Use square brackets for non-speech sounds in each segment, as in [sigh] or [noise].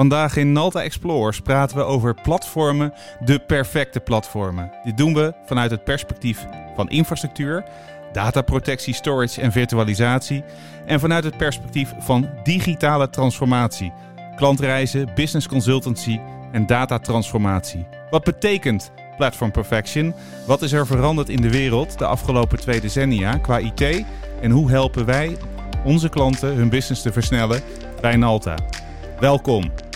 Vandaag in Nalta Explorers praten we over platformen, de perfecte platformen. Dit doen we vanuit het perspectief van infrastructuur, dataprotectie, storage en virtualisatie en vanuit het perspectief van digitale transformatie, klantreizen, business consultancy en datatransformatie. Wat betekent platform perfection? Wat is er veranderd in de wereld de afgelopen twee decennia qua IT en hoe helpen wij onze klanten hun business te versnellen bij Nalta? Welkom.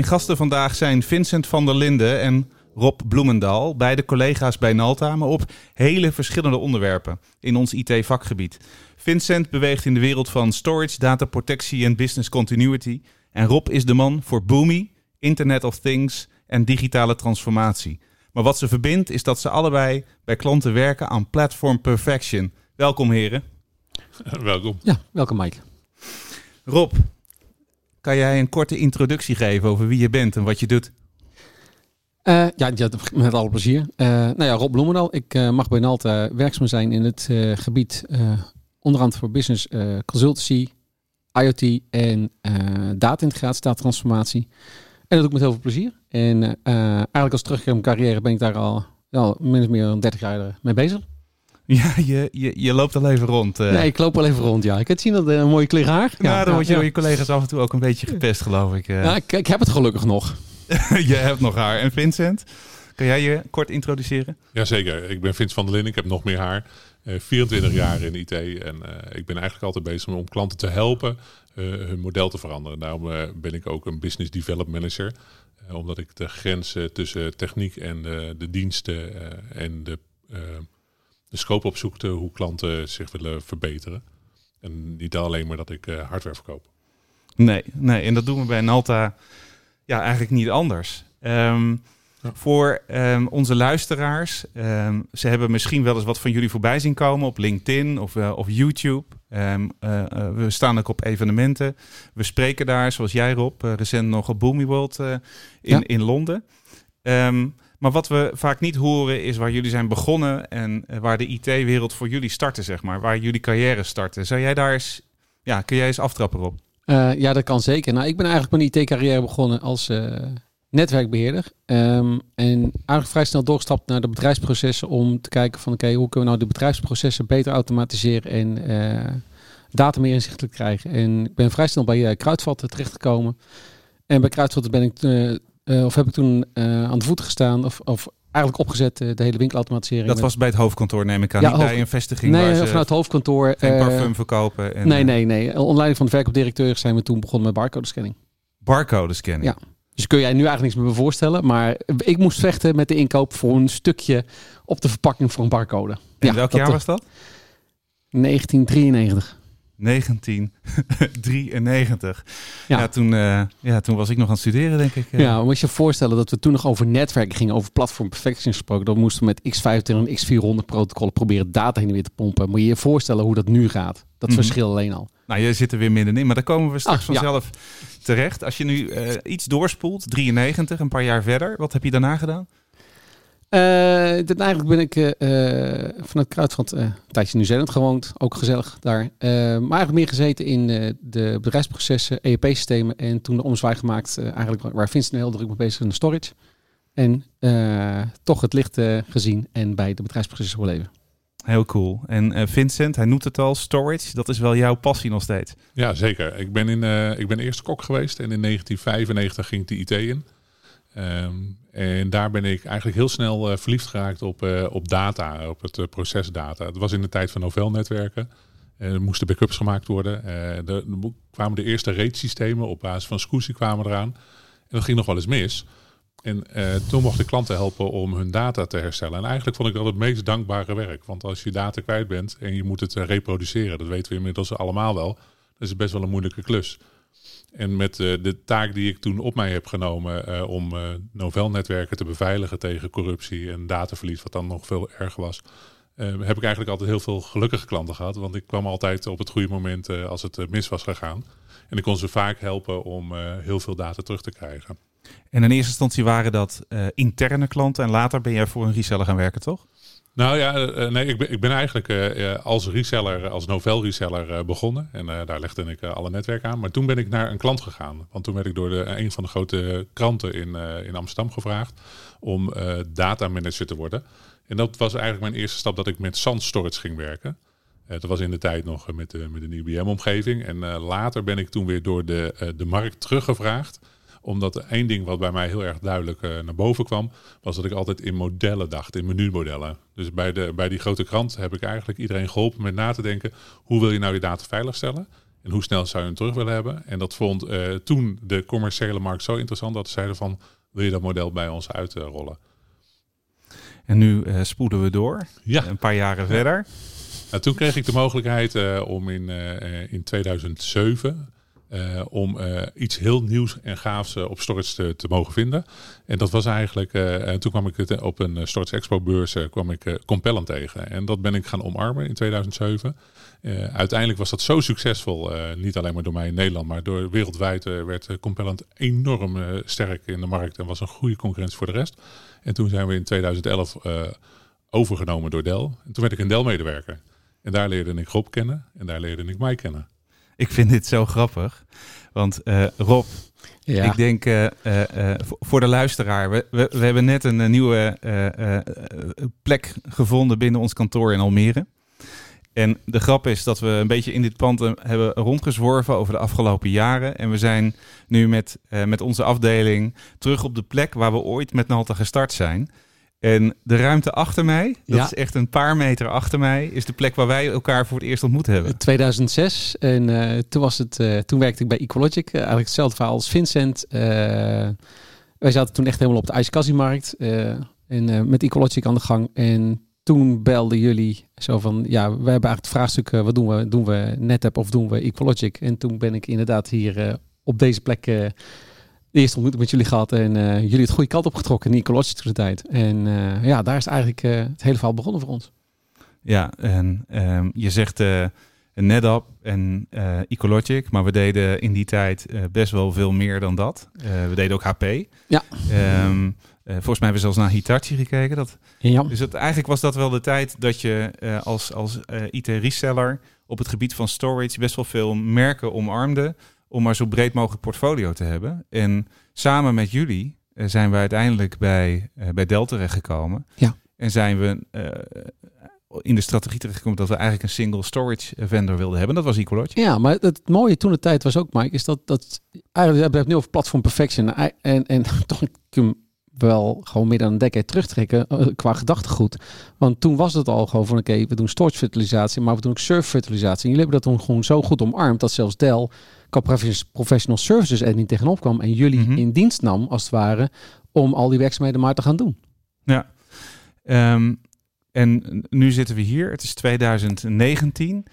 Mijn gasten vandaag zijn Vincent van der Linden en Rob Bloemendaal, beide collega's bij Nalta, maar op hele verschillende onderwerpen in ons IT-vakgebied. Vincent beweegt in de wereld van storage, dataprotectie en business continuity. En Rob is de man voor Boomi, Internet of Things en digitale transformatie. Maar wat ze verbindt is dat ze allebei bij klanten werken aan platform perfection. Welkom heren. Welkom. Ja, welkom Mike. Rob, kan jij een korte introductie geven over wie je bent en wat je doet? Uh, ja, met alle plezier. Uh, nou ja, Rob Bloemendaal. Ik uh, mag bij Nalta werkzaam zijn in het gebied onder andere voor business consultancy, IoT en data-integratie, data-transformatie. En dat doe ik met heel veel plezier. En eigenlijk als terugkeer in mijn carrière ben ik daar al ja, min of meer dan 30 jaar mee bezig. Ja, je, je, je loopt al even rond. Uh. Nee, ik loop al even rond, ja. Ik heb zien dat een mooie kleur haar. Ja, ja dan word je door je collega's af en toe ook een beetje gepest, geloof ik. Ja, ik, ik heb het gelukkig nog. [laughs] je hebt nog haar. En Vincent, kan jij je kort introduceren? Jazeker, ik ben Vincent van der Linden. Ik heb nog meer haar. Uh, 24 jaar in IT en uh, ik ben eigenlijk altijd bezig om klanten te helpen uh, hun model te veranderen. Daarom ben ik ook een business development manager. omdat ik de grenzen tussen techniek en de diensten en de, de scope opzoekte hoe klanten zich willen verbeteren. En niet alleen maar dat ik hardware verkoop. Nee, nee, en dat doen we bij Nalta ja, eigenlijk niet anders. Ehm, voor um, onze luisteraars, um, ze hebben misschien wel eens wat van jullie voorbij zien komen op LinkedIn of, uh, of YouTube. Uh, uh, we staan ook op evenementen. We spreken daar, zoals jij Rob, recent nog op Boomy World in, ja. in Londen. Maar wat we vaak niet horen is waar jullie zijn begonnen en waar de IT-wereld voor jullie startte, zeg maar. Waar jullie carrière startte. Zou jij daar eens, ja, kun jij eens aftrappen, Rob? Uh, ja, dat kan zeker. Nou, ik ben eigenlijk mijn IT-carrière begonnen als uh, netwerkbeheerder. Um, en eigenlijk vrij snel doorgestapt naar de bedrijfsprocessen om te kijken van oké, hoe kunnen we nou de bedrijfsprocessen beter automatiseren en data meer inzichtelijk krijgen. En ik ben vrij snel bij Kruidvat terechtgekomen. En bij Kruidvat ben ik, of heb ik toen aan de voeten gestaan of, of eigenlijk opgezet, de hele winkelautomatisering. Dat was bij het hoofdkantoor, neem ik aan. Ja, niet bij een vestiging nee, waar vanuit het hoofdkantoor. Geen parfum verkopen. En, nee, nee, nee. Online van de verkoopdirecteur zijn we toen begonnen met barcode scanning. Barcode scanning? Ja. Dus kun jij nu eigenlijk niks meer me voorstellen. Maar ik moest vechten met de inkoop voor een stukje op de verpakking voor een barcode. En ja, welk jaar was dat? 1993. 1993. [laughs] Ja, ja toen, uh, ja, toen was ik nog aan het studeren, denk ik. Ja, maar moet je je voorstellen dat we toen nog over netwerken gingen, over platform perfection gesproken. Dan moesten we met X25 en X400 protocollen proberen data heen en weer te pompen. Moet je je voorstellen hoe dat nu gaat? Dat mm -hmm. verschil alleen al. Nou, je zit er weer middenin, maar daar komen we straks Ach, vanzelf ja. terecht. Als je nu uh, iets doorspoelt, 93, een paar jaar verder, wat heb je daarna gedaan? Uh, eigenlijk ben ik uh, vanuit Kruidvat uh, een tijdje in Nieuw-Zeeland gewoond. Ook gezellig daar. maar eigenlijk meer gezeten in de bedrijfsprocessen, ERP-systemen. En toen de omzwaai gemaakt, eigenlijk waar Vincent heel druk mee bezig is in de storage. En toch het licht gezien en bij de bedrijfsprocessen wil leven. Heel cool. En Vincent, hij noemt het al, storage. Dat is wel jouw passie nog steeds. Ja, zeker. Ik ben, in, ik ben eerst kok geweest en in 1995 ging ik de IT in. Um, en daar ben ik eigenlijk heel snel uh, verliefd geraakt op, uh, op data, op het uh, procesdata. Het was in de tijd van Novell-netwerken. er moesten backups gemaakt worden. er kwamen de eerste RAID-systemen op basis van SCSI kwamen eraan. En dat ging nog wel eens mis. En toen mocht ik klanten helpen om hun data te herstellen. En eigenlijk vond ik dat het meest dankbare werk. Want als je data kwijt bent en je moet het reproduceren, dat weten we inmiddels allemaal wel, dat is best wel een moeilijke klus. En met uh, de taak die ik toen op mij heb genomen uh, om uh, Novell-netwerken te beveiligen tegen corruptie en dataverlies, wat dan nog veel erger was, heb ik eigenlijk altijd heel veel gelukkige klanten gehad. Want ik kwam altijd op het goede moment als het mis was gegaan. En ik kon ze vaak helpen om heel veel data terug te krijgen. En in eerste instantie waren dat interne klanten en later ben jij voor een reseller gaan werken, toch? Nou ja, uh, nee, ik ben, ik ben eigenlijk uh, als reseller, als Novell reseller begonnen. En daar legde ik alle netwerken aan. Maar toen ben ik naar een klant gegaan. Want toen werd ik door de, een van de grote kranten in, in Amsterdam gevraagd om data manager te worden. En dat was eigenlijk mijn eerste stap dat ik met SAN Storage ging werken. dat was in de tijd nog met, de, met een IBM-omgeving. En later ben ik toen weer door de, de markt teruggevraagd omdat één ding wat bij mij heel erg duidelijk uh, naar boven kwam, was dat ik altijd in modellen dacht, in menumodellen. Dus bij, de, bij die grote krant heb ik eigenlijk iedereen geholpen met na te denken, hoe wil je nou je data veiligstellen? En hoe snel zou je hem terug willen hebben? En dat vond uh, toen de commerciële markt zo interessant dat ze zeiden van, wil je dat model bij ons uitrollen? En nu uh, spoeden we door, ja. een paar jaren verder. Nou, toen kreeg ik de mogelijkheid om in, in 2007 uh, om uh, iets heel nieuws en gaafs uh, op storage te, te, mogen vinden. En dat was eigenlijk, en toen kwam ik het op een Storage Expo beurs, kwam ik Compellent tegen. En dat ben ik gaan omarmen in 2007. uiteindelijk was dat zo succesvol, niet alleen maar door mij in Nederland, maar door wereldwijd werd Compellent enorm sterk in de markt en was een goede concurrentie voor de rest. En toen zijn we in 2011 overgenomen door Dell. En toen werd ik een Dell-medewerker. En daar leerde ik Rob kennen en daar leerde ik mij kennen. [laughs] Ik vind dit zo grappig. Want uh, Rob, ja. ik denk uh, uh, voor de luisteraar, we, we, we hebben net een nieuwe plek gevonden binnen ons kantoor in Almere. En de grap is dat we een beetje in dit pand hebben rondgezworven over de afgelopen jaren. En we zijn nu met, met onze afdeling terug op de plek waar we ooit met Nalta gestart zijn. En de ruimte achter mij, dat is echt een paar meter achter mij, is de plek waar wij elkaar voor het eerst ontmoet hebben. 2006. En uh, toen, was het, uh, toen werkte ik bij Ecologic. Uh, eigenlijk hetzelfde verhaal als Vincent. wij zaten toen echt helemaal op de ijskassie-markt. en met Ecologic aan de gang. En toen belden jullie zo van, ja, we hebben eigenlijk het vraagstuk, wat doen we? Doen we NetApp of doen we Ecologic? En toen ben ik inderdaad hier op deze plek de eerste ontmoeting met jullie gehad en uh, jullie het goede kant op getrokken in die ecologische tijd. En uh, ja, daar is eigenlijk uh, het hele verhaal begonnen voor ons. Ja, en um, je zegt NetApp en Ecologic, maar we deden in die tijd best wel veel meer dan dat. we deden ook HP. Ja. Um, volgens mij hebben we zelfs naar Hitachi gekeken. Dat, ja. Dus het, eigenlijk was dat wel de tijd dat je als, als IT-reseller op het gebied van storage best wel veel merken omarmde om maar zo breed mogelijk portfolio te hebben. En samen met jullie uh, zijn we uiteindelijk bij, uh, bij Dell terechtgekomen. Ja. En zijn we uh, in de strategie terechtgekomen dat we eigenlijk een single storage vendor wilden hebben. Dat was Ecologic. Ja, maar het mooie toen de tijd was ook, Mike, is dat, dat eigenlijk we hebben het nu over platform perfection. En, en [laughs] toch ik wel gewoon meer dan een decade terugtrekken qua gedachtegoed. Want toen was het al gewoon van oké, we doen storage maar we doen ook server virtualisatie. En jullie hebben dat dan gewoon zo goed omarmd dat zelfs Dell professional services er niet tegenop kwam en jullie mhm. in dienst nam, als het ware, om al die werkzaamheden maar te gaan doen. Ja. Um, en nu zitten we hier, het is 2019. Um,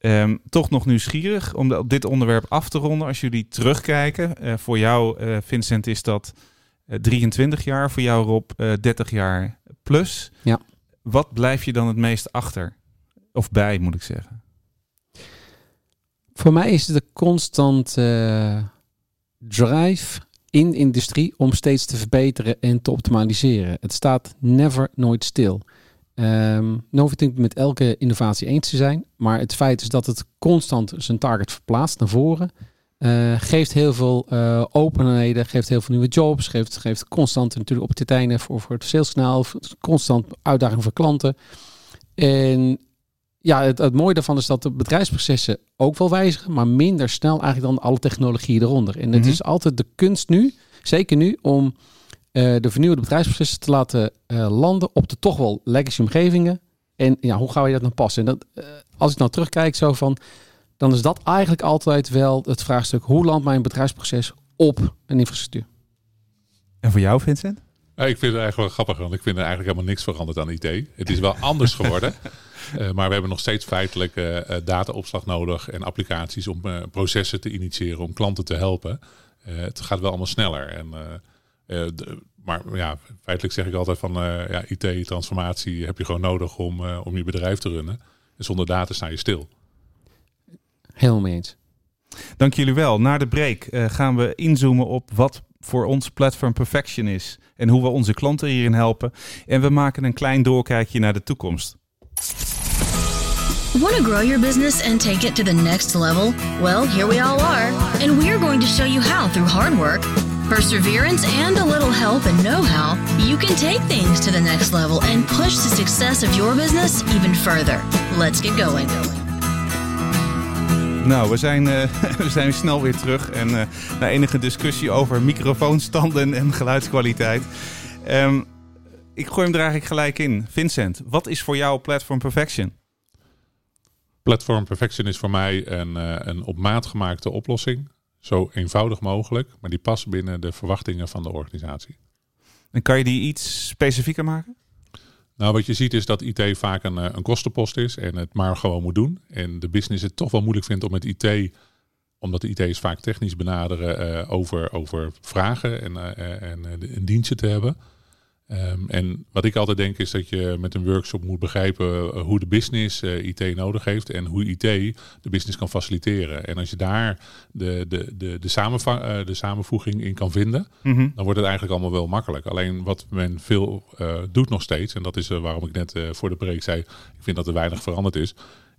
ehm, toch nog nieuwsgierig om op dit onderwerp af te ronden. Als jullie terugkijken, uh, voor jou, uh, Vincent, is dat eh, 23 jaar, voor jou, Rob, 30 jaar plus. Ja. Wat blijf je dan het meest achter? Of bij, moet ik zeggen? Voor mij is het een constante uh, drive in de industrie om steeds te verbeteren en te optimaliseren. Het staat never, nooit stil. Um, nou hoef ik met elke innovatie eens te zijn, maar het feit is dat het constant zijn target verplaatst naar voren. Uh, geeft heel veel uh, openheden, geeft heel veel nieuwe jobs, geeft, geeft constant natuurlijk op de terreinen voor, voor het saleskanaal, constant uitdaging voor klanten. En ja, het, het mooie daarvan is dat de bedrijfsprocessen ook wel wijzigen, maar minder snel eigenlijk dan alle technologieën eronder. En het mhm. is altijd de kunst nu, zeker nu, om uh, de vernieuwde bedrijfsprocessen te laten landen op de toch wel legacy omgevingen. En ja, hoe ga je dat nou passen? En dat, als ik nou terugkijk zo van, dan is dat eigenlijk altijd wel het vraagstuk, hoe landt mijn bedrijfsproces op een infrastructuur? En voor jou, Vincent? Ja, ik vind het eigenlijk wel grappig, want ik vind er eigenlijk helemaal niks veranderd aan IT. Het is wel [laughs] anders geworden. Uh, maar we hebben nog steeds feitelijk uh, dataopslag nodig en applicaties om uh, processen te initiëren, om klanten te helpen. het gaat wel allemaal sneller. En, de, maar ja, feitelijk zeg ik altijd van ja, IT-transformatie heb je gewoon nodig om, om je bedrijf te runnen. En zonder data sta je stil. Helemaal mee eens. Dank jullie wel. Na de break gaan we inzoomen op wat voor ons Platform Perfection is en hoe we onze klanten hierin helpen. En we maken een klein doorkijkje naar de toekomst. Want to grow your business and take it to the next level? Well, here we all are, and we're going to show you how through hard work, perseverance, and a little help and know how you can take things to the next level and push the success of your business even further. Let's get going. Nou, we zijn, uh, [laughs] we zijn snel weer terug. En uh, na enige discussie over microfoonstanden en geluidskwaliteit. Um, ik gooi hem er eigenlijk gelijk in. Vincent, wat is voor jou Platform Perfection? Platform Perfection is voor mij een, uh, een op maat gemaakte oplossing. Zo eenvoudig mogelijk, maar die past binnen de verwachtingen van de organisatie. En kan je die iets specifieker maken? Nou, wat je ziet is dat IT vaak een, een kostenpost is en het maar gewoon moet doen. En de business het toch wel moeilijk vindt om met IT, omdat de IT's vaak technisch benaderen, uh, over, over vragen en, uh, en een dienstje te hebben. Um, en wat ik altijd denk is dat je met een workshop moet begrijpen hoe de business uh, IT nodig heeft en hoe IT de business kan faciliteren. En als je daar de, de, de, de, samenva- uh, de samenvoeging in kan vinden, mm-hmm. dan wordt het eigenlijk allemaal wel makkelijk. Alleen wat men veel uh, doet nog steeds, en dat is waarom ik net voor de preek zei, ik vind dat er weinig veranderd is.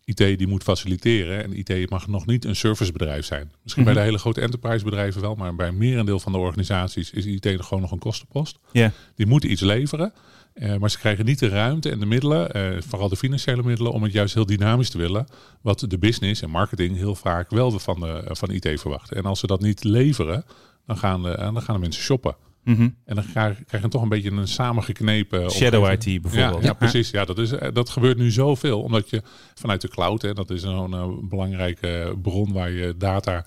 IT die moet faciliteren en IT mag nog niet een servicebedrijf zijn. Misschien bij de hele grote enterprise bedrijven wel, maar bij een merendeel van de organisaties is IT gewoon nog een kostenpost. Yeah. Die moeten iets leveren, uh, maar ze krijgen niet de ruimte en de middelen, uh, vooral de financiële middelen, om het juist heel dynamisch te willen. Wat de business en marketing heel vaak wel van, de, van IT verwachten. En als ze dat niet leveren, dan gaan de, dan gaan de mensen shoppen. Mm-hmm. En dan krijg je toch een beetje een samengeknepen... Shadow IT bijvoorbeeld. Ja, ja precies. Ja, dat, is, dat gebeurt nu zoveel. Omdat je vanuit de cloud, hè, dat is zo'n uh, belangrijke bron waar je data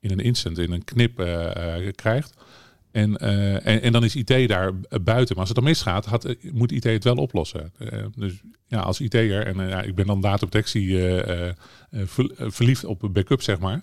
in een instant, in een knip uh, uh, krijgt. En, en, en, dan is IT daar buiten. Maar als het dan misgaat, had, moet IT het wel oplossen. dus ja, als IT'er, en ja, ik ben dan dataprotectie verliefd op backup, zeg maar...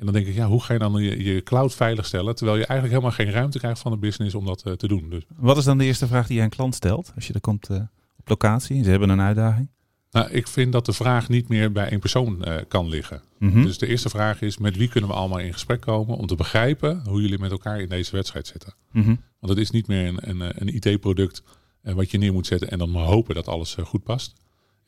En dan denk ik, ja, hoe ga je dan je, je cloud veiligstellen, terwijl je eigenlijk helemaal geen ruimte krijgt van de business om dat uh, te doen. Dus. Wat is dan de eerste vraag die je een klant stelt als je er komt uh, op locatie? Ze hebben een uitdaging. Nou, ik vind dat de vraag niet meer bij één persoon uh, kan liggen. Mm-hmm. Dus de eerste vraag is, met wie kunnen we allemaal in gesprek komen om te begrijpen hoe jullie met elkaar in deze wedstrijd zitten. Mm-hmm. Want het is niet meer een, een, een IT-product wat je neer moet zetten en dan maar hopen dat alles goed past.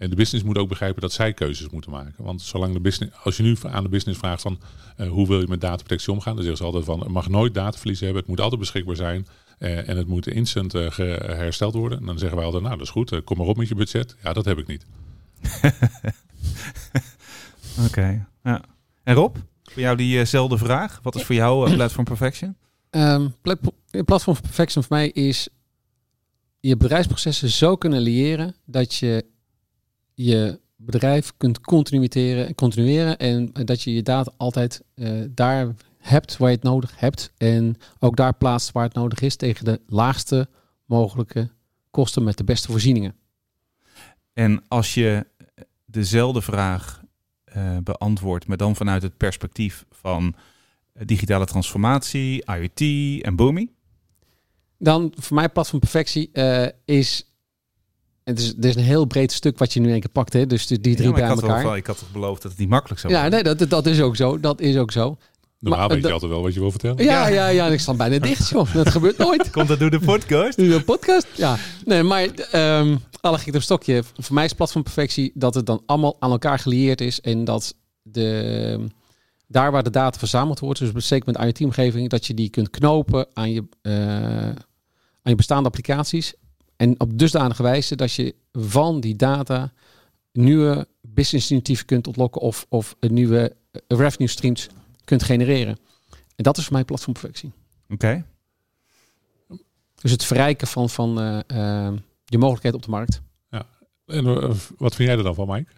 En de business moet ook begrijpen dat zij keuzes moeten maken. Want zolang de business, als je nu aan de business vraagt van uh, hoe wil je met dataprotectie omgaan, dan zeggen ze altijd van het mag nooit dataverlies hebben, het moet altijd beschikbaar zijn uh, en het moet instant uh, hersteld worden. En dan zeggen wij altijd, nou dat is goed, kom maar op met je budget. Ja, dat heb ik niet. [laughs] Oké, okay. ja. En Rob, voor jou diezelfde vraag. Wat is voor jou Platform Perfection? Um, Platform Perfection voor mij is je bedrijfsprocessen zo kunnen leren dat je je bedrijf kunt continueren, continueren en dat je je data altijd uh, daar hebt waar je het nodig hebt en ook daar plaatst waar het nodig is tegen de laagste mogelijke kosten met de beste voorzieningen. En als je dezelfde vraag uh, beantwoordt, maar dan vanuit het perspectief van digitale transformatie, IoT en Boomi? Dan voor mij platform perfectie uh, is het is, het is een heel breed stuk wat je nu een keer pakt, hè? Dus die drie ja, bij ik had elkaar. Wel, ik had toch beloofd dat het niet makkelijk zou Ja, nee, dat, dat is ook zo. Dat is ook zo. Normaal weet je altijd wel wat je wil vertellen. Ja, ja, ja. ik sta bijna dicht, joh. Dat gebeurt nooit. Komt dat door de podcast? Door de podcast, ja. Nee, maar um, alle gek op stokje. Voor mij is platform perfectie dat het dan allemaal aan elkaar gelieerd is en dat de daar waar de data verzameld wordt, dus zeker met IoT-omgeving, dat je die kunt knopen aan je, uh, aan je bestaande applicaties en op dusdanige wijze dat je van die data nieuwe business initiatieven kunt ontlokken of, of een nieuwe revenue streams kunt genereren. En dat is voor mij platformperfectie. Oké. Okay. Dus het verrijken van, van uh, uh, je mogelijkheid op de markt. Ja. En uh, wat vind jij er dan van, Mike?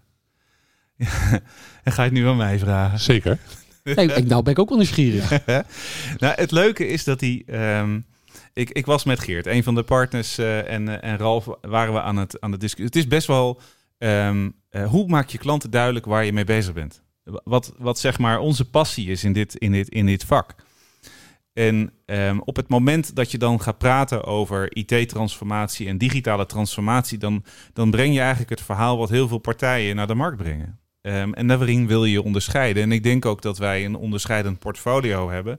Ja, en ga je het nu aan mij vragen? Zeker. ik, nou ben ik ook wel nieuwsgierig. [laughs] nou, het leuke is dat die... Um, ik, ik was met Geert, een van de partners, uh, en, uh, en Ralf waren we aan het, aan het discussiëren. Het is best wel, um, uh, hoe maak je klanten duidelijk waar je mee bezig bent? Wat, wat zeg maar onze passie is in dit, in dit, in dit vak. En um, op het moment dat je dan gaat praten over IT-transformatie en digitale transformatie, dan, dan breng je eigenlijk het verhaal wat heel veel partijen naar de markt brengen. Um, en daarin wil je je onderscheiden. En ik denk ook dat wij een onderscheidend portfolio hebben.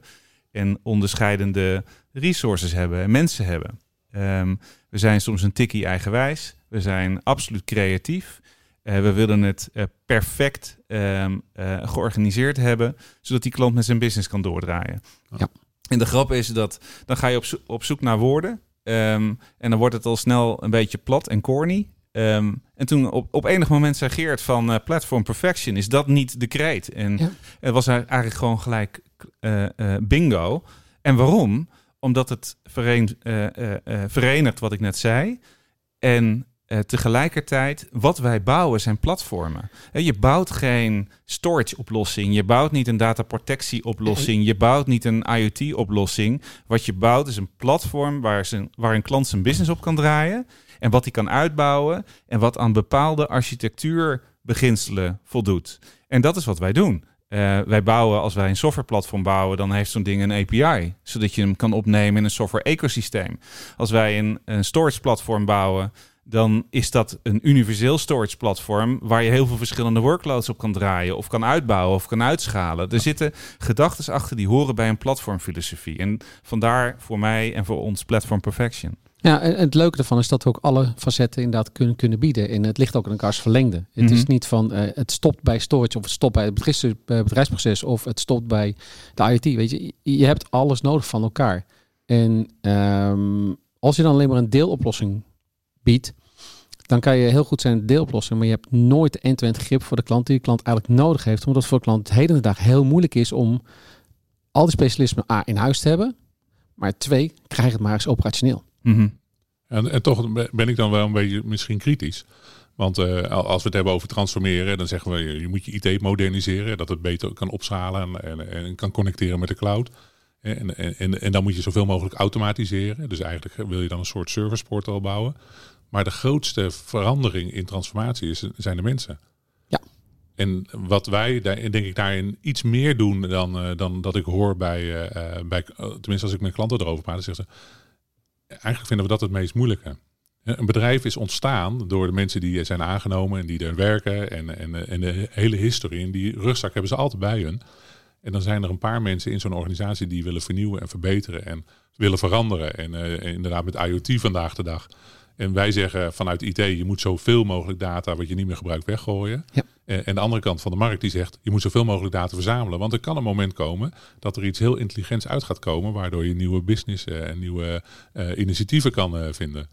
en onderscheidende resources hebben en mensen hebben. Ehm, we zijn soms een tikkie eigenwijs. We zijn absoluut creatief. Uh, we willen het uh, perfect um, uh, georganiseerd hebben, zodat die klant met zijn business kan doordraaien. Ja. En de grap is dat dan ga je op, zo op zoek naar woorden. Um, en dan wordt het al snel een beetje plat en corny. Um, en toen op, op enig moment zei Geert van uh, Platform Perfection, is dat niet de kreet? En ja. het was eigenlijk gewoon gelijk uh, uh, bingo. En waarom? Omdat het vereen, verenigt wat ik net zei. En tegelijkertijd, wat wij bouwen zijn platformen. je bouwt geen storage oplossing. Je bouwt niet een dataprotectie oplossing. Je bouwt niet een IoT oplossing. Wat je bouwt is een platform waar, zijn, waar een klant zijn business op kan draaien en wat hij kan uitbouwen en wat aan bepaalde architectuurbeginselen voldoet. En dat is wat wij doen. Uh, wij bouwen, als wij een softwareplatform bouwen, dan heeft zo'n ding een API, zodat je hem kan opnemen in een software-ecosysteem. Als wij een, een storage-platform bouwen, dan is dat een universeel storage platform waar je heel veel verschillende workloads op kan draaien of kan uitbouwen of kan uitschalen. Er zitten gedachten achter die horen bij een platformfilosofie. En vandaar voor mij en voor ons Platform Perfection. Ja, en het leuke ervan is dat we ook alle facetten inderdaad kunnen, kunnen bieden. En het ligt ook in elkaars verlengde. Het mm -hmm. is niet van uh, het stopt bij storage of het stopt bij het bedrijfs, uh, bedrijfsproces of het stopt bij de IoT. Weet je, je hebt alles nodig van elkaar. En um, als je dan alleen maar een deeloplossing biedt, dan kan je heel goed zijn deeloplossing, maar je hebt nooit de end-to-end grip voor de klant die de klant eigenlijk nodig heeft. Omdat het voor de klant het heden de dag heel moeilijk is om al die specialismen A in huis te hebben, maar twee, krijg het maar eens operationeel. Mm -hmm. en, en, toch ben ik dan wel een beetje misschien kritisch. Want uh, als we het hebben over transformeren, dan zeggen we je moet je IT moderniseren, dat het beter kan opschalen en, en, en kan connecteren met de cloud. En, en, en, dan moet je zoveel mogelijk automatiseren. Dus eigenlijk wil je dan een soort service portal bouwen. Maar de grootste verandering in transformatie is, zijn de mensen. Ja. En wat wij daar, denk ik daarin iets meer doen dan, uh, dan dat ik hoor bij, uh, bij, tenminste als ik met klanten erover praat, dan zeggen ze, eigenlijk vinden we dat het meest moeilijke. Een bedrijf is ontstaan door de mensen die zijn aangenomen en die er werken en, en, en de hele historie. En die rugzak hebben ze altijd bij hun. En dan zijn er een paar mensen in zo'n organisatie die willen vernieuwen en verbeteren en willen veranderen. En uh, inderdaad met IoT vandaag de dag. En wij zeggen vanuit IT, je moet zoveel mogelijk data wat je niet meer gebruikt weggooien. Ja. En de andere kant van de markt die zegt, je moet zoveel mogelijk data verzamelen. Want er kan een moment komen dat er iets heel intelligents uit gaat komen, waardoor je nieuwe business en nieuwe uh, initiatieven kan uh, vinden.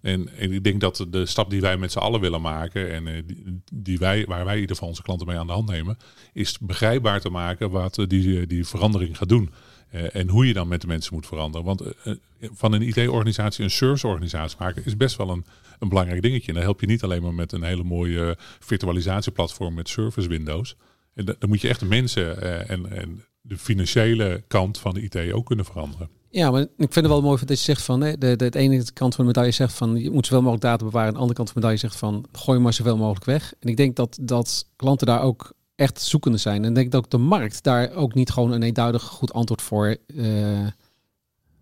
En, en, ik denk dat de stap die wij met z'n allen willen maken en uh, die, die, wij, waar wij in ieder geval onze klanten mee aan de hand nemen, is begrijpbaar te maken wat die, die verandering gaat doen. Uh, en hoe je dan met de mensen moet veranderen. Want uh, van een IT-organisatie een serviceorganisatie maken is best wel een, een belangrijk dingetje. En dan help je niet alleen maar met een hele mooie virtualisatieplatform met service windows. En dan moet je echt de mensen en, en, de financiële kant van de IT ook kunnen veranderen. Ja, maar ik vind het wel mooi dat je zegt van de, de ene kant van de medaille zegt van je moet zoveel mogelijk data bewaren. En de andere kant van de medaille zegt van gooi maar zoveel mogelijk weg. En ik denk dat, dat klanten daar ook echt zoekende zijn. En denk dat ook de markt daar ook niet gewoon een eenduidig goed antwoord voor. Uh,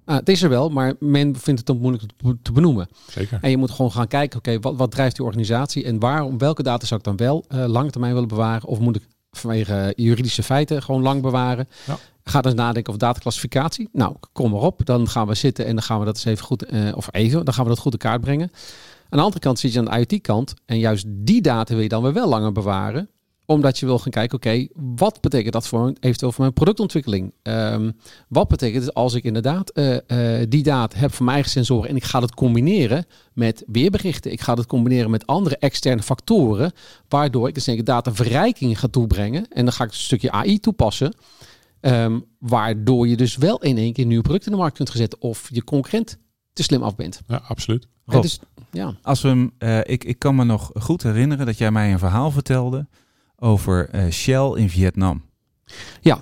nou, het is er wel, maar men vindt het dan moeilijk te benoemen. Zeker. En je moet gewoon gaan kijken, oké, wat, wat drijft die organisatie en waarom, welke data zou ik dan wel uh, lange termijn willen bewaren? Of moet ik vanwege juridische feiten gewoon lang bewaren? Ja. Ga dus nadenken over dataclassificatie. Nou, kom maar op. Dan gaan we zitten en dan gaan we dat eens even goed, uh, of even, dan gaan we dat goed in kaart brengen. Aan de andere kant zit je aan de IoT-kant en juist die data wil je dan weer wel langer bewaren omdat je wil gaan kijken, oké, wat betekent dat voor eventueel voor mijn productontwikkeling? Um, wat betekent het als ik inderdaad uh, uh, die data heb van mijn eigen sensoren en ik ga dat combineren met weerberichten. Ik ga dat combineren met andere externe factoren, waardoor ik dus denk dataverrijking ga toebrengen. En dan ga ik een stukje AI toepassen. Um, waardoor je dus wel in één keer nieuwe producten in de markt kunt zetten of je concurrent te slim af bent. Ja, absoluut. Rob, dus, ja. Als we uh, ik, ik kan me nog goed herinneren dat jij mij een verhaal vertelde over uh, Shell in Vietnam. Ja.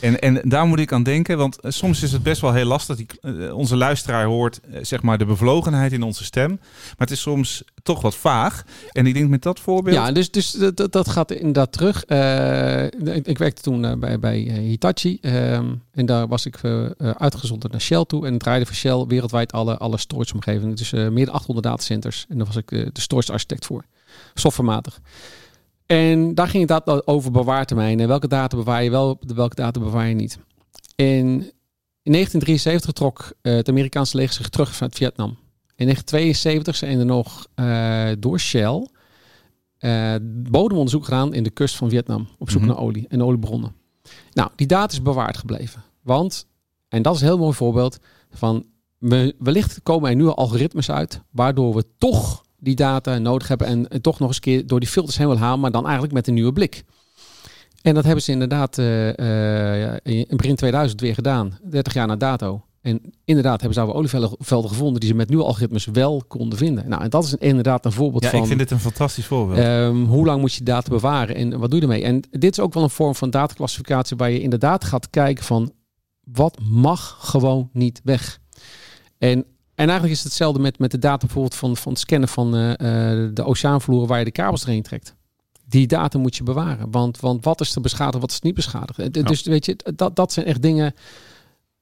En, en daar moet ik aan denken, want uh, soms is het best wel heel lastig. Die, uh, onze luisteraar hoort zeg maar de bevlogenheid in onze stem. Maar het is soms toch wat vaag. En ik denk met dat voorbeeld... Ja, dus, dus dat, dat gaat inderdaad terug. Ik, ik, werkte toen bij, bij Hitachi. Um, en daar was ik uitgezonden naar Shell toe. En draaide voor Shell wereldwijd alle, alle storage omgevingen. Dus meer dan 800 datacenters. En daar was ik de storage architect voor. Softwarematig. En daar ging het over bewaartermijnen. Welke data bewaar je wel, welke data bewaar je niet. in, in 1973 trok eh, het Amerikaanse leger zich terug vanuit Vietnam. In 1972 zijn er nog eh, door Shell eh, bodemonderzoek gedaan in de kust van Vietnam op zoek Mhm. naar olie en oliebronnen. Nou, die data is bewaard gebleven. Want, en dat is een heel mooi voorbeeld van, we, wellicht komen er nu al algoritmes uit, waardoor we toch die data nodig hebben en, en toch nog eens een keer door die filters heen willen halen, maar dan eigenlijk met een nieuwe blik. En dat hebben ze inderdaad eh, eh, ja, in begin 2000 weer gedaan, 30 jaar na dato. En inderdaad hebben ze daar olievelden gevonden die ze met nieuwe algoritmes wel konden vinden. Nou, en dat is een- inderdaad een voorbeeld Ja, van... ik vind dit een fantastisch voorbeeld. Ehm, hoe lang moet je data bewaren en wat doe je ermee? En dit is ook wel een vorm van dataclassificatie waar je inderdaad gaat kijken van wat mag gewoon niet weg. En, en eigenlijk is het hetzelfde met, met de data bijvoorbeeld van, van het scannen van eh, eh, de oceaanvloeren waar je de kabels doorheen trekt. Die data moet je bewaren. Want, want wat is er beschadigd, wat is niet beschadigd? Eh, Dus weet je, dat, dat zijn echt dingen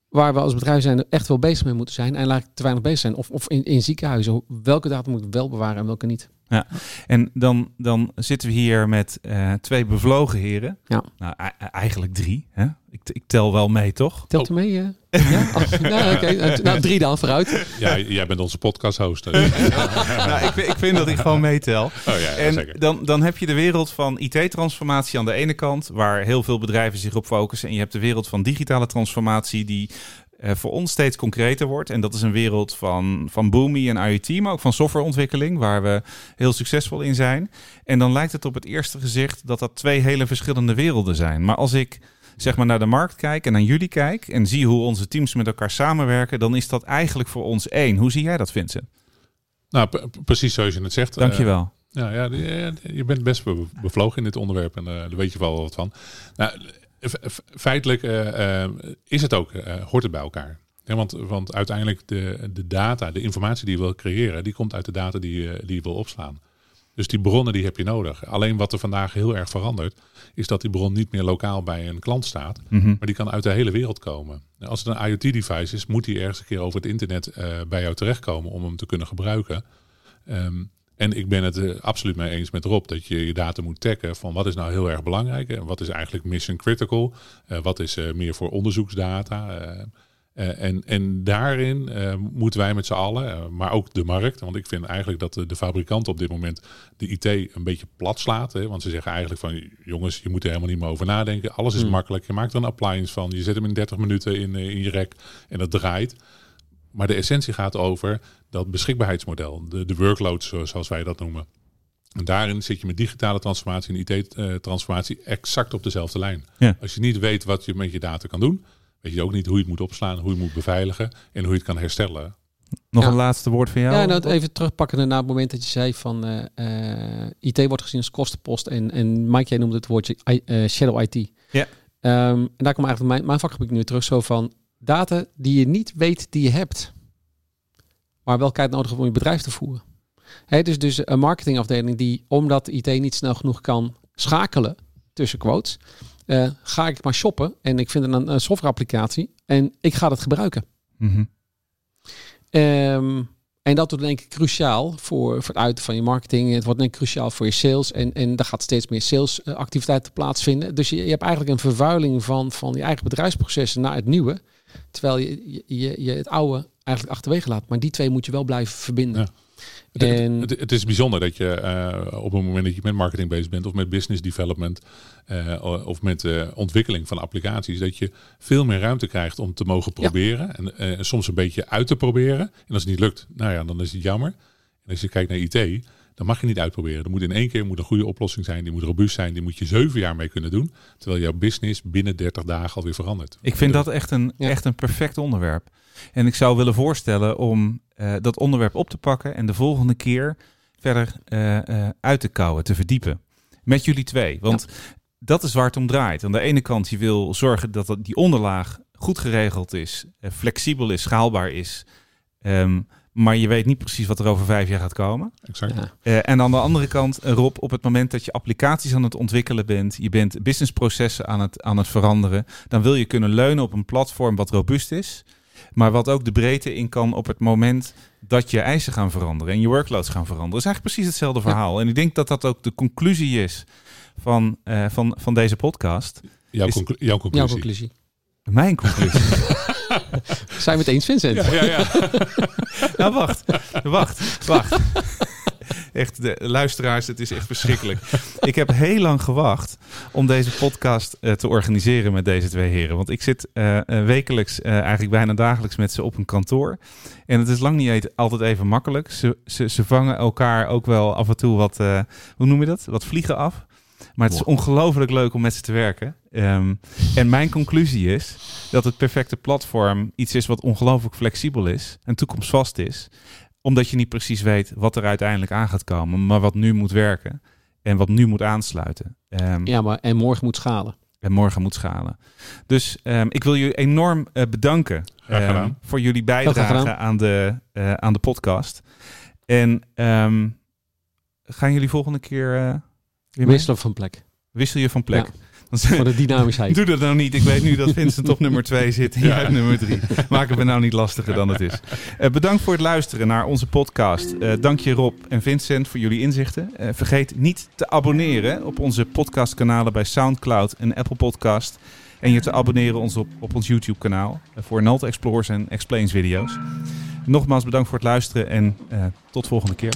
waar we als bedrijf zijn echt wel bezig mee moeten zijn. En eigenlijk te weinig bezig zijn. Of, of in, in ziekenhuizen. Welke data moet ik wel bewaren en welke niet? En dan, dan zitten we hier met eh, twee bevlogen heren. Ja. Nou, eigenlijk drie. Hè? Ik, ik tel wel mee, toch? Telt u mee? eh? Ja? Ach, nou, oké. Eh, nou, drie dan vooruit. Ja, jij bent onze podcast host. nou, ik, vind- ik vind dat ik gewoon meetel. Oh ja, ja, En zeker. dan, dan heb je de wereld van IT-transformatie aan de ene kant, waar heel veel bedrijven zich op focussen. En je hebt de wereld van digitale transformatie, die eh, voor ons steeds concreter wordt. En dat is een wereld van, van Boomi en IoT, maar ook van softwareontwikkeling, waar we heel succesvol in zijn. En dan lijkt het op het eerste gezicht dat dat twee hele verschillende werelden zijn. Maar als ik zeg maar naar de markt kijk en naar jullie kijk en zie hoe onze teams met elkaar samenwerken, dan is dat eigenlijk voor ons één. Hoe zie jij dat, Vincent? Nou, precies zoals je het zegt. Dankjewel. Eh, ja, ja, je- bent best be- bevlogen in dit onderwerp en eh, daar weet je wel wat van. Nou, feitelijk eh, eh, is het ook, eh, hoort het bij elkaar. Ja, want, want uiteindelijk de, de data, de informatie die je wil creëren, die komt uit de data die die je wil opslaan. Dus die bronnen die heb je nodig. Alleen wat er vandaag heel erg verandert, is dat die bron niet meer lokaal bij een klant staat, Mhm. maar die kan uit de hele wereld komen. Als het een IoT-device is, moet die ergens een keer over het internet eh, bij jou terechtkomen om hem te kunnen gebruiken. Ehm, en ik ben het er absoluut mee eens met Rob dat je je data moet taggen van wat is nou heel erg belangrijk en wat is eigenlijk mission critical, Eh, wat is eh, meer voor onderzoeksdata. Eh, en, en daarin eh, moeten wij met z'n allen, eh, maar ook de markt, want ik vind eigenlijk dat de, de fabrikant op dit moment de IT een beetje plat slaat. Hè, want ze zeggen eigenlijk van jongens, je moet er helemaal niet meer over nadenken. Alles is Hmm. makkelijk. Je maakt er een appliance van, je zet hem in 30 minuten in, in je rek en dat draait. Maar de essentie gaat over dat beschikbaarheidsmodel, de, de workload zo- zoals wij dat noemen. En daarin zit je met digitale transformatie en IT-transformatie exact op dezelfde lijn. Ja. Als je niet weet wat je met je data kan doen, weet je ook niet hoe je het moet opslaan, hoe je het moet beveiligen en hoe je het kan herstellen. Nog Ja. een laatste woord van jou? Ja, nou, even terugpakken naar het moment dat je zei van eh, eh, IT wordt gezien als kostenpost. En, en Mike, jij noemde het woordje I- eh, shadow IT. Ja. Ehm, en daar komt eigenlijk mijn, mijn vakgebied nu terug zo van data die je niet weet die je hebt. Maar wel tijd nodig hebt om je bedrijf te voeren. Hè, dus, dus een marketingafdeling die, omdat IT niet snel genoeg kan schakelen tussen quotes, eh, ga ik maar shoppen en ik vind een, een softwareapplicatie en ik ga dat gebruiken. Mhm. Ehm, en dat wordt denk ik cruciaal voor, voor het uiten van je marketing. Het wordt denk ik cruciaal voor je sales. En, en daar gaat steeds meer salesactiviteiten plaatsvinden. Dus je, je hebt eigenlijk een vervuiling van, van je eigen bedrijfsprocessen naar het nieuwe. Terwijl je, je, je, je het oude eigenlijk achterwege laat. Maar die twee moet je wel blijven verbinden. Ja. Het, En- het, het is bijzonder dat je eh, op het moment dat je met marketing bezig bent of met business development eh, of met eh, ontwikkeling van applicaties, dat je veel meer ruimte krijgt om te mogen Ja. proberen en eh, soms een beetje uit te proberen. En als het niet lukt, nou ja, dan is het jammer. En als je kijkt naar IT, dan mag je niet uitproberen. Er moet in één keer moet een goede oplossing zijn, die moet robuust zijn, die moet je zeven jaar mee kunnen doen, terwijl jouw business binnen 30 dagen alweer verandert. Ik vind dat echt een, Ja. echt een perfect onderwerp. En ik zou willen voorstellen om eh, dat onderwerp op te pakken en de volgende keer verder eh, eh, uit te kouwen, te verdiepen. Met jullie twee. Want dat is waar het om draait. Aan de ene kant, je wil zorgen dat dat- die onderlaag goed geregeld is, flexibel is, schaalbaar is. Ehm, maar je weet niet precies wat er over vijf jaar gaat komen. Exact. Ja. Eh, en aan de andere kant, Rob, op het moment dat je applicaties aan het ontwikkelen bent, je bent businessprocessen aan het, aan het veranderen, dan wil je kunnen leunen op een platform wat robuust is, maar wat ook de breedte in kan op het moment dat je eisen gaan veranderen en je workloads gaan veranderen. Dat is eigenlijk precies hetzelfde verhaal. En ik denk dat dat ook de conclusie is van, eh, van, van deze podcast. Jouw, Is- conclu- jouw conclusie. Jouw conclusie. Mijn conclusie. [laughs] Zijn we het eens, Vincent? Ja, ja, ja. [laughs] nou, wacht. Wacht. Wacht. Echt, de luisteraars, het is echt verschrikkelijk. Ik heb heel lang gewacht om deze podcast eh, te organiseren met deze twee heren. Want ik zit eh, eh, wekelijks, eigenlijk bijna dagelijks met ze op een kantoor. En het is lang niet e- altijd even makkelijk. Ze, ze, ze vangen elkaar ook wel af en toe wat, hoe noem je dat? Wat vliegen af. Maar het is ongelooflijk leuk om met ze te werken. Ehm, en mijn conclusie is dat het perfecte platform iets is wat ongelooflijk flexibel is en toekomstvast is. Omdat je niet precies weet wat er uiteindelijk aan gaat komen, maar wat nu moet werken en wat nu moet aansluiten. Ehm, Ja, maar en morgen moet schalen. En morgen moet schalen. Dus ehm, ik wil jullie enorm eh, bedanken ehm, voor jullie bijdrage aan de, eh, aan de podcast. En ehm, gaan jullie volgende keer eh, weer mee? Wisselen van plek. Wissel je van plek? Ja. Voor de dynamischheid. Doe dat nou niet. Ik weet nu dat Vincent op nummer 2 zit en jij Ja. op nummer 3. Maak het me nou niet lastiger dan het is. Eh, bedankt voor het luisteren naar onze podcast. Eh, dank je Rob en Vincent voor jullie inzichten. Eh, vergeet niet te abonneren op onze podcastkanalen bij Soundcloud en Apple Podcast. En je te abonneren ons op, op ons YouTube kanaal voor Nalt Explores en Explains video's. Nogmaals bedankt voor het luisteren en eh, tot volgende keer.